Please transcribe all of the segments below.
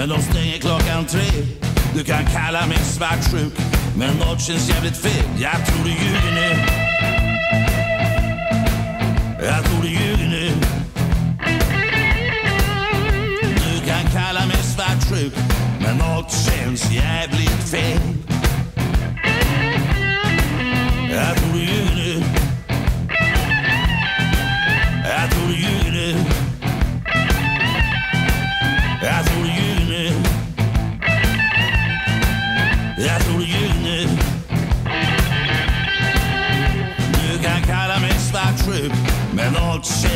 men de stänger klockan tre. Du kan kalla mig svartsjuk, men något känns jävligt fel. Jag tror du ljuger nu. Jag tror du ljuger nu. Du kan kalla mig svartsjuk, men något känns jävligt fel. Men något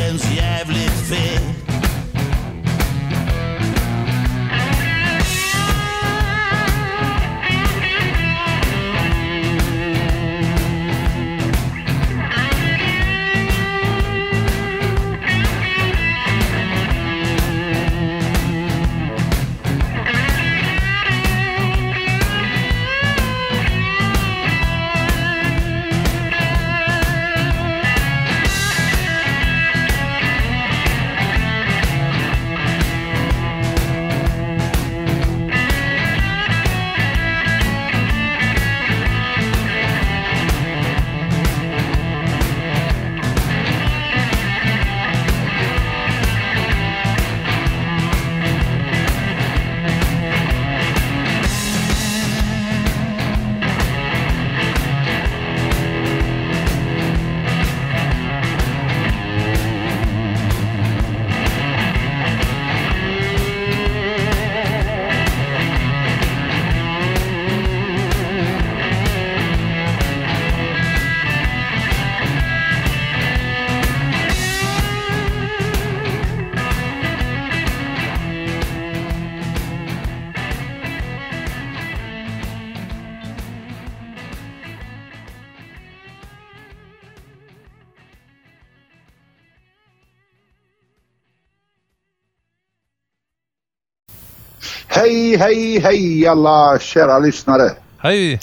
Hej, hej, hej alla kära lyssnare. Hej!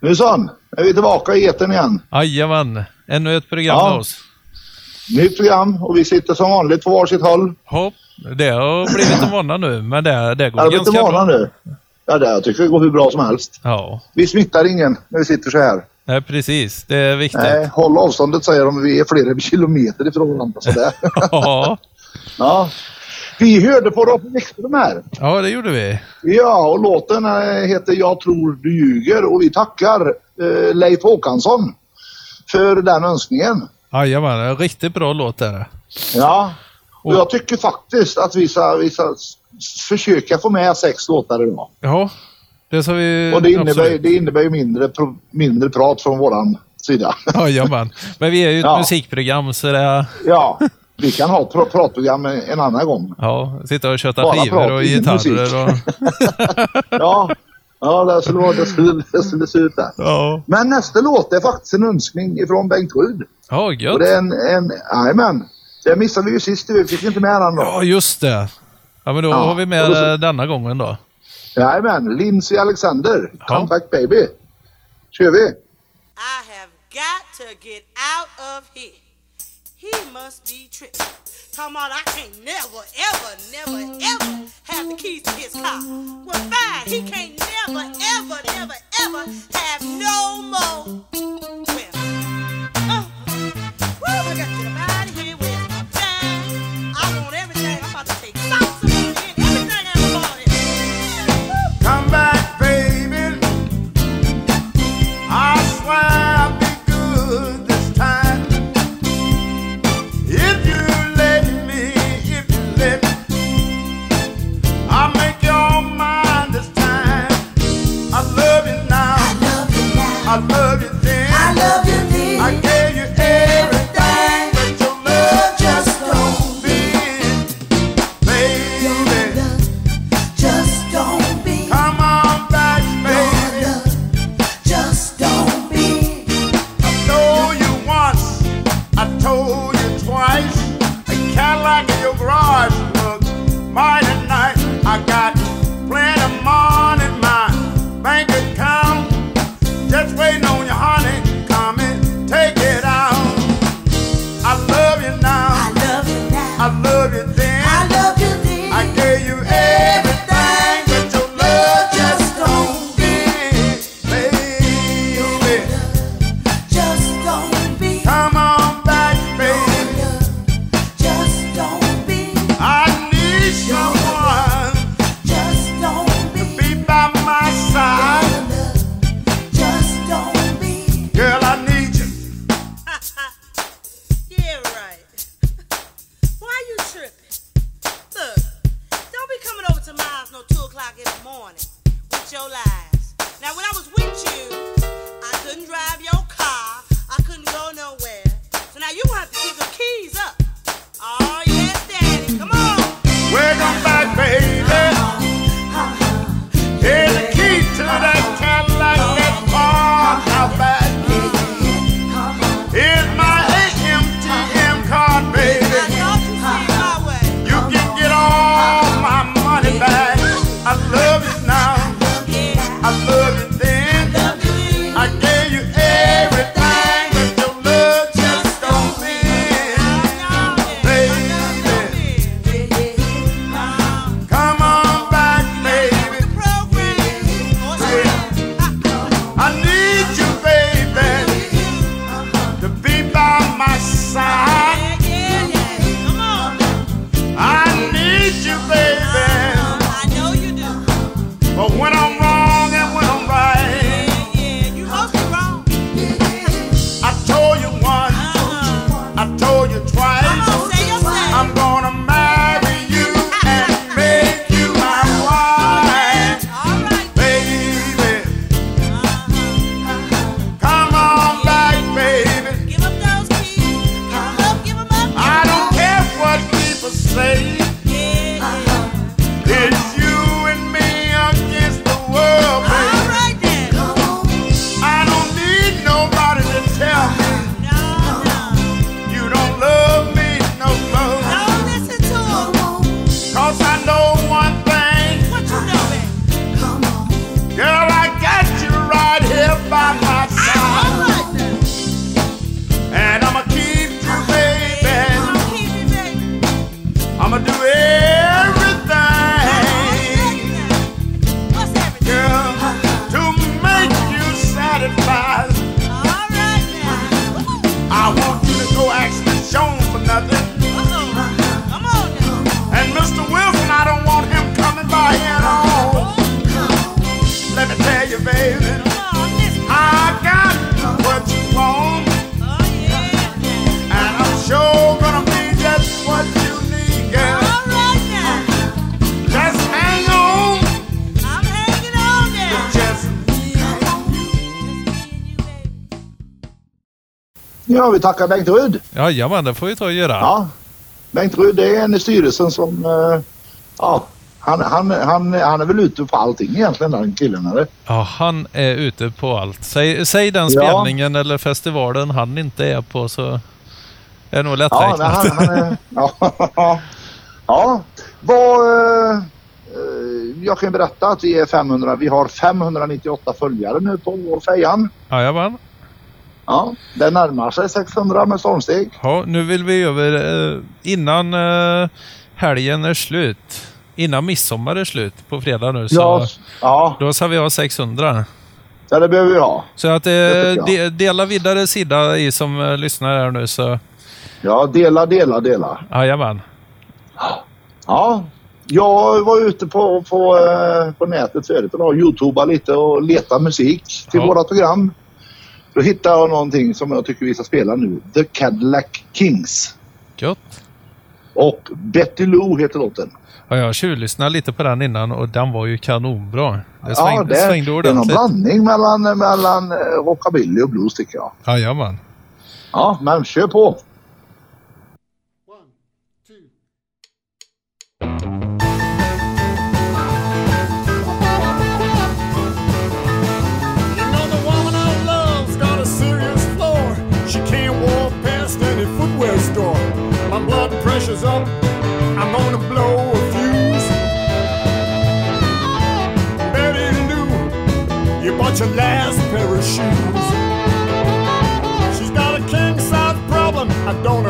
Nu son, är vi tillbaka i etern igen. Jajamän, ännu ett program Ja. med oss. Nytt program och vi sitter som vanligt på varsitt håll. Hopp, det har blivit en vana nu, men det, det går inte ganska bra. nu? Ja, det, jag tycker det går hur bra som helst. Ja, Vi smittar ingen när vi sitter så här. nej, precis. Det är viktigt. Nej, håll avståndet säger de. Vi är flera kilometer ifrån varandra. Ja, ja. Vi hörde på Robin Wikström här. Ja, det gjorde vi. Ja, och låten eh, heter Jag tror du ljuger och vi tackar eh, Leif Håkansson för den önskningen. Jajamän, en riktigt bra låt är det. Ja, och jag tycker faktiskt att vi ska, vi ska försöka få med sex låtar idag. Ja, det ska vi... Och det innebär, det innebär ju mindre, mindre prat från våran sida. Jajamän, men vi är ju ett ja. musikprogram så det... Ja. Vi kan ha pr pratprogram en annan gång. Ja, sitta och köta Bara skivor och gitarrer. Och... ja, ja det, skulle vara, det, skulle, det skulle se ut där. Ja. Men nästa låt är faktiskt en önskning ifrån Bengt Ryd. Ja, gött. Och det är en, en, jajamän. Det missade vi ju sist, vi fick inte med den då. Ja, just det. Ja, men då ja. har vi med ja, så... denna gången då. Jajamän, Lindsey Alexander, ja. Come Back Baby. kör vi. I have got to get out of here. He must be tripping. Come on, I can't never, ever, never, ever have the keys to his car. Well, fine, he can't never, ever, never, ever have no more. Well, uh, woo, I got to get out of here. Vi tackar Bengt Rudd. Jajamän, det får vi ta och göra. Ja. Bengt Rudd är en i styrelsen som... eh, ja, han, han, han, han är väl ute på allting egentligen den killen eller? Ja, han är ute på allt. Säg, säg den Ja. spelningen eller festivalen han inte är på så är det nog lätt Ja, han, han är... Ja. ja. Vad... eh, jag kan berätta att vi är 500. Vi har 598 följare nu på fejan. Jajamän. Ja, det närmar sig 600 med stormsteg. Ja, nu vill vi över eh, innan eh, helgen är slut. Innan midsommar är slut på fredag nu så Ja, ja, då ska vi ha 600. så det behöver vi ha. Så att eh, de, dela vidare sida i som eh, lyssnar här nu så Ja, dela, dela, dela. jajamän. Ja, jag var ute på, på, på nätet förut och youtubade lite och letade musik till Ja. våra program. Då hittade jag någonting som jag tycker vi ska spela nu. The Cadillac Kings. Gött. Och Betty Lou heter låten. Ja, jag tjuvlyssnade lite på den innan och den var ju kanonbra. Det ja, svängde, det, svängde det är någon ordentligt. blandning mellan, mellan eh, rockabilly och blues tycker jag. Jajamän. Ja, men kör på. Pressure's up. I'm gonna blow a fuse. Betty Lou, you bought your last pair of shoes. She's got a king size problem I don't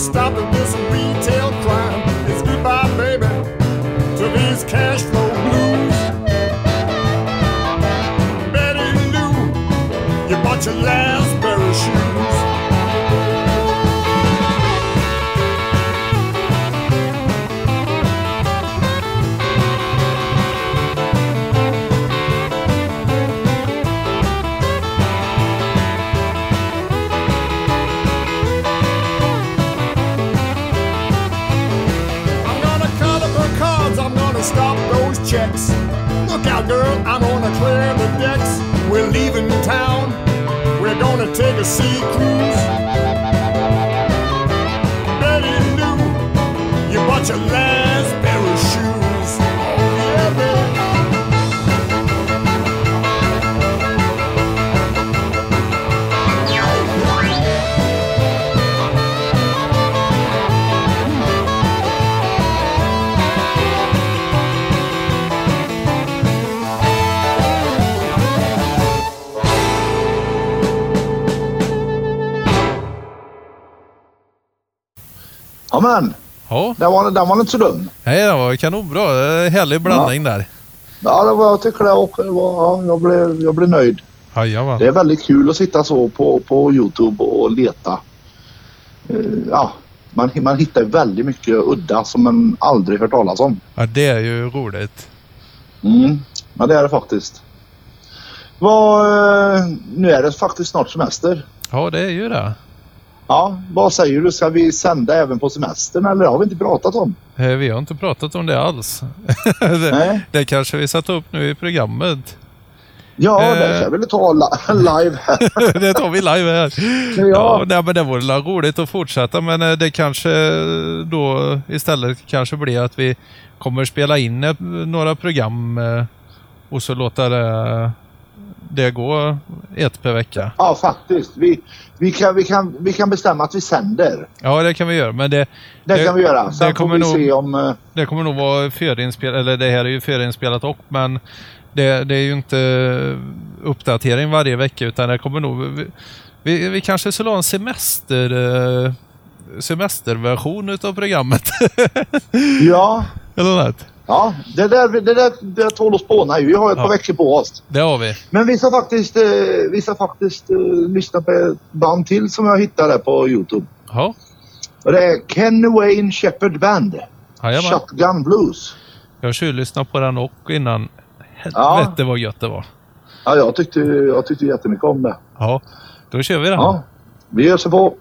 stop to Come of shoes. Ja, Ja, den var, den var inte så dum. nej, det var kanonbra. Härlig blandning där. Ja, det var, jag tycker det också. Det var, ja, jag, blev, jag blev nöjd. Jajamän. Det är väldigt kul att sitta så på, på Youtube och leta. Eh, ja, man, man hittar väldigt mycket udda som man aldrig hört talas om. Ja, det är ju roligt. Mm. Ja, det är det faktiskt. Vad, eh, nu är det faktiskt snart semester. Ja, det är ju det. Ja, vad säger du? Ska vi sända även på semestern eller har vi inte pratat om? Eh, Vi har inte pratat om det alls. det, Nej. det kanske vi satte upp nu i programmet. Ja, Eh. det kan vi ta li- live här. det tar vi live här. Ja. Ja, nej, men det vore väl roligt att fortsätta men eh, det kanske då istället kanske blir att vi kommer spela in några program eh, och så låta det, det gå ett per vecka. Ja, faktiskt. Vi, vi, kan, vi, kan, vi kan bestämma att vi sänder. Ja, det kan vi göra. Men det, Det, kan vi göra. Sen det kommer vi nog- se om... eh, Det kommer nog vara förinspelat, eller det här är ju förinspelat och, men det, det är ju inte uppdatering varje vecka utan det kommer nog... Vi, vi, vi kanske skulle ha en semester... eh, semesterversion utav programmet. Ja, eller något. Ja det där, det där, det tål att spåna i. Vi har ett Ja. par veckor på oss. Det har vi. Men vi ska faktiskt, eh, vi ska faktiskt eh, lyssna på ett band till som jag hittade på Youtube. Ja, Och det är Ken Wayne Shepherd Band. jajamän. Shotgun Blues. Jag har tjuvlyssnat på den och innan. Ja. Helvete vad gött det var. Ja, jag tyckte, jag tyckte jättemycket om det. Ja, då kör vi den. Ja, vi ger sig på.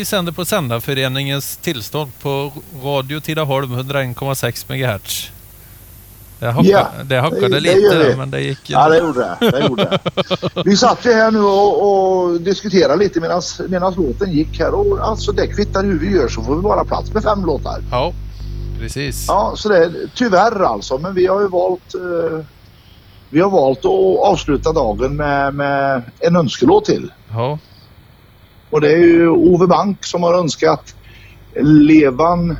Vi sänder på Sändarföreningens tillstånd på Radio Tidaholm 101,6 MHz. Det, hocka, Ja, det hackade det- det lite vi. men det gick ju. Ja, det gjorde det. det, gjorde det. Vi satt ju här nu och, och diskuterade lite medan låten gick här och alltså det kvittar hur vi gör så får vi bara plats med fem låtar. Ja, precis. Ja, så det är tyvärr alltså. Men vi har ju valt eh, vi har valt att avsluta dagen med, med en önskelåt till. Ja. Och det är ju Ove Bank som har önskat Levan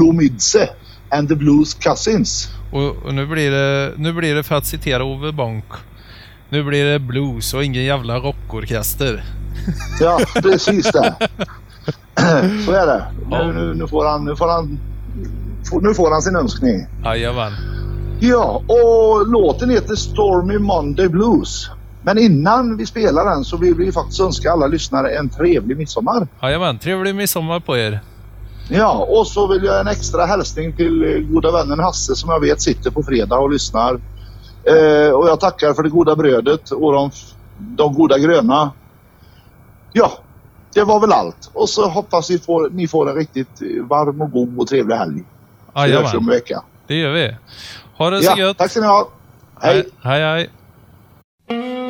Lomidze and the Blues Cousins. Och, och nu, blir det, nu blir det för att citera Ove Bonk. Nu blir det blues och ingen jävla rockorkester. Ja, precis det. Så är det. Ja. Nu, nu, nu får han, nu får han, nu får han sin önskning. Jajamän. Ja, och låten heter Stormy Monday Blues. Men innan vi spelar den så vill vi faktiskt önska alla lyssnare en trevlig midsommar. Jajamän, trevlig midsommar på er. Ja, och så vill jag en extra hälsning till eh, goda vännen Hasse som jag vet sitter på fredag och lyssnar. Eh, och jag tackar för det goda brödet och de, de goda gröna. Ja, det var väl allt. Och så hoppas vi får, ni får en riktigt varm och god och trevlig helg. Vi hörs om en vecka. det gör vi. Ha det så Ja, gött. tack ska ni ha. Hej! Hej, hej. They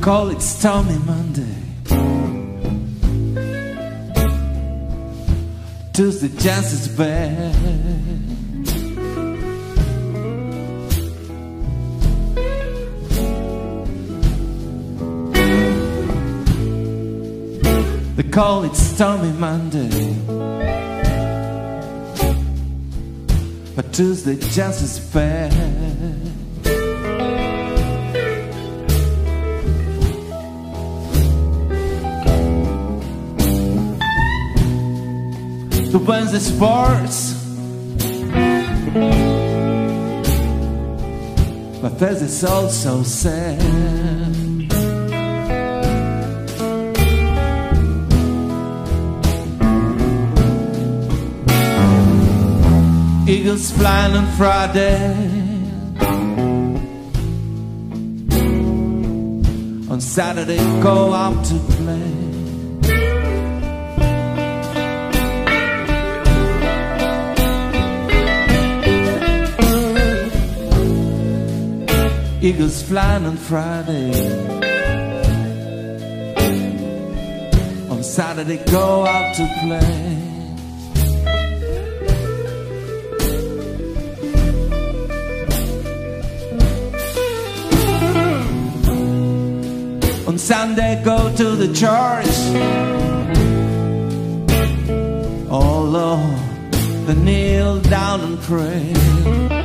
call it Stormy Monday. Tuesday just as bad. They call it Stormy Monday. But Tuesday just as bad. The Wednesday sports. But Thursday's also sad. Eagles flying on Friday. On Saturday, go out to play. Eagles flying on Friday. On Saturday, go out to play. On Sunday, go to the church. Oh Lord, they kneel down and pray.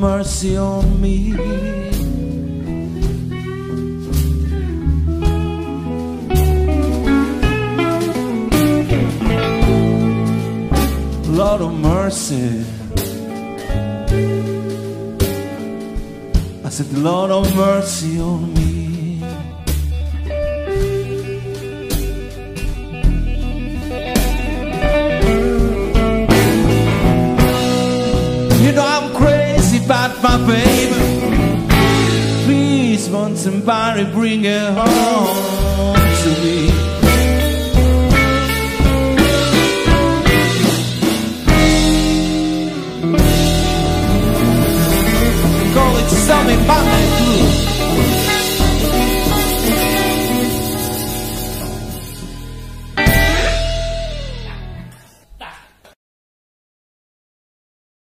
Mercy on me. Lord of mercy. I said, Lord of mercy on me. somebody bring it home.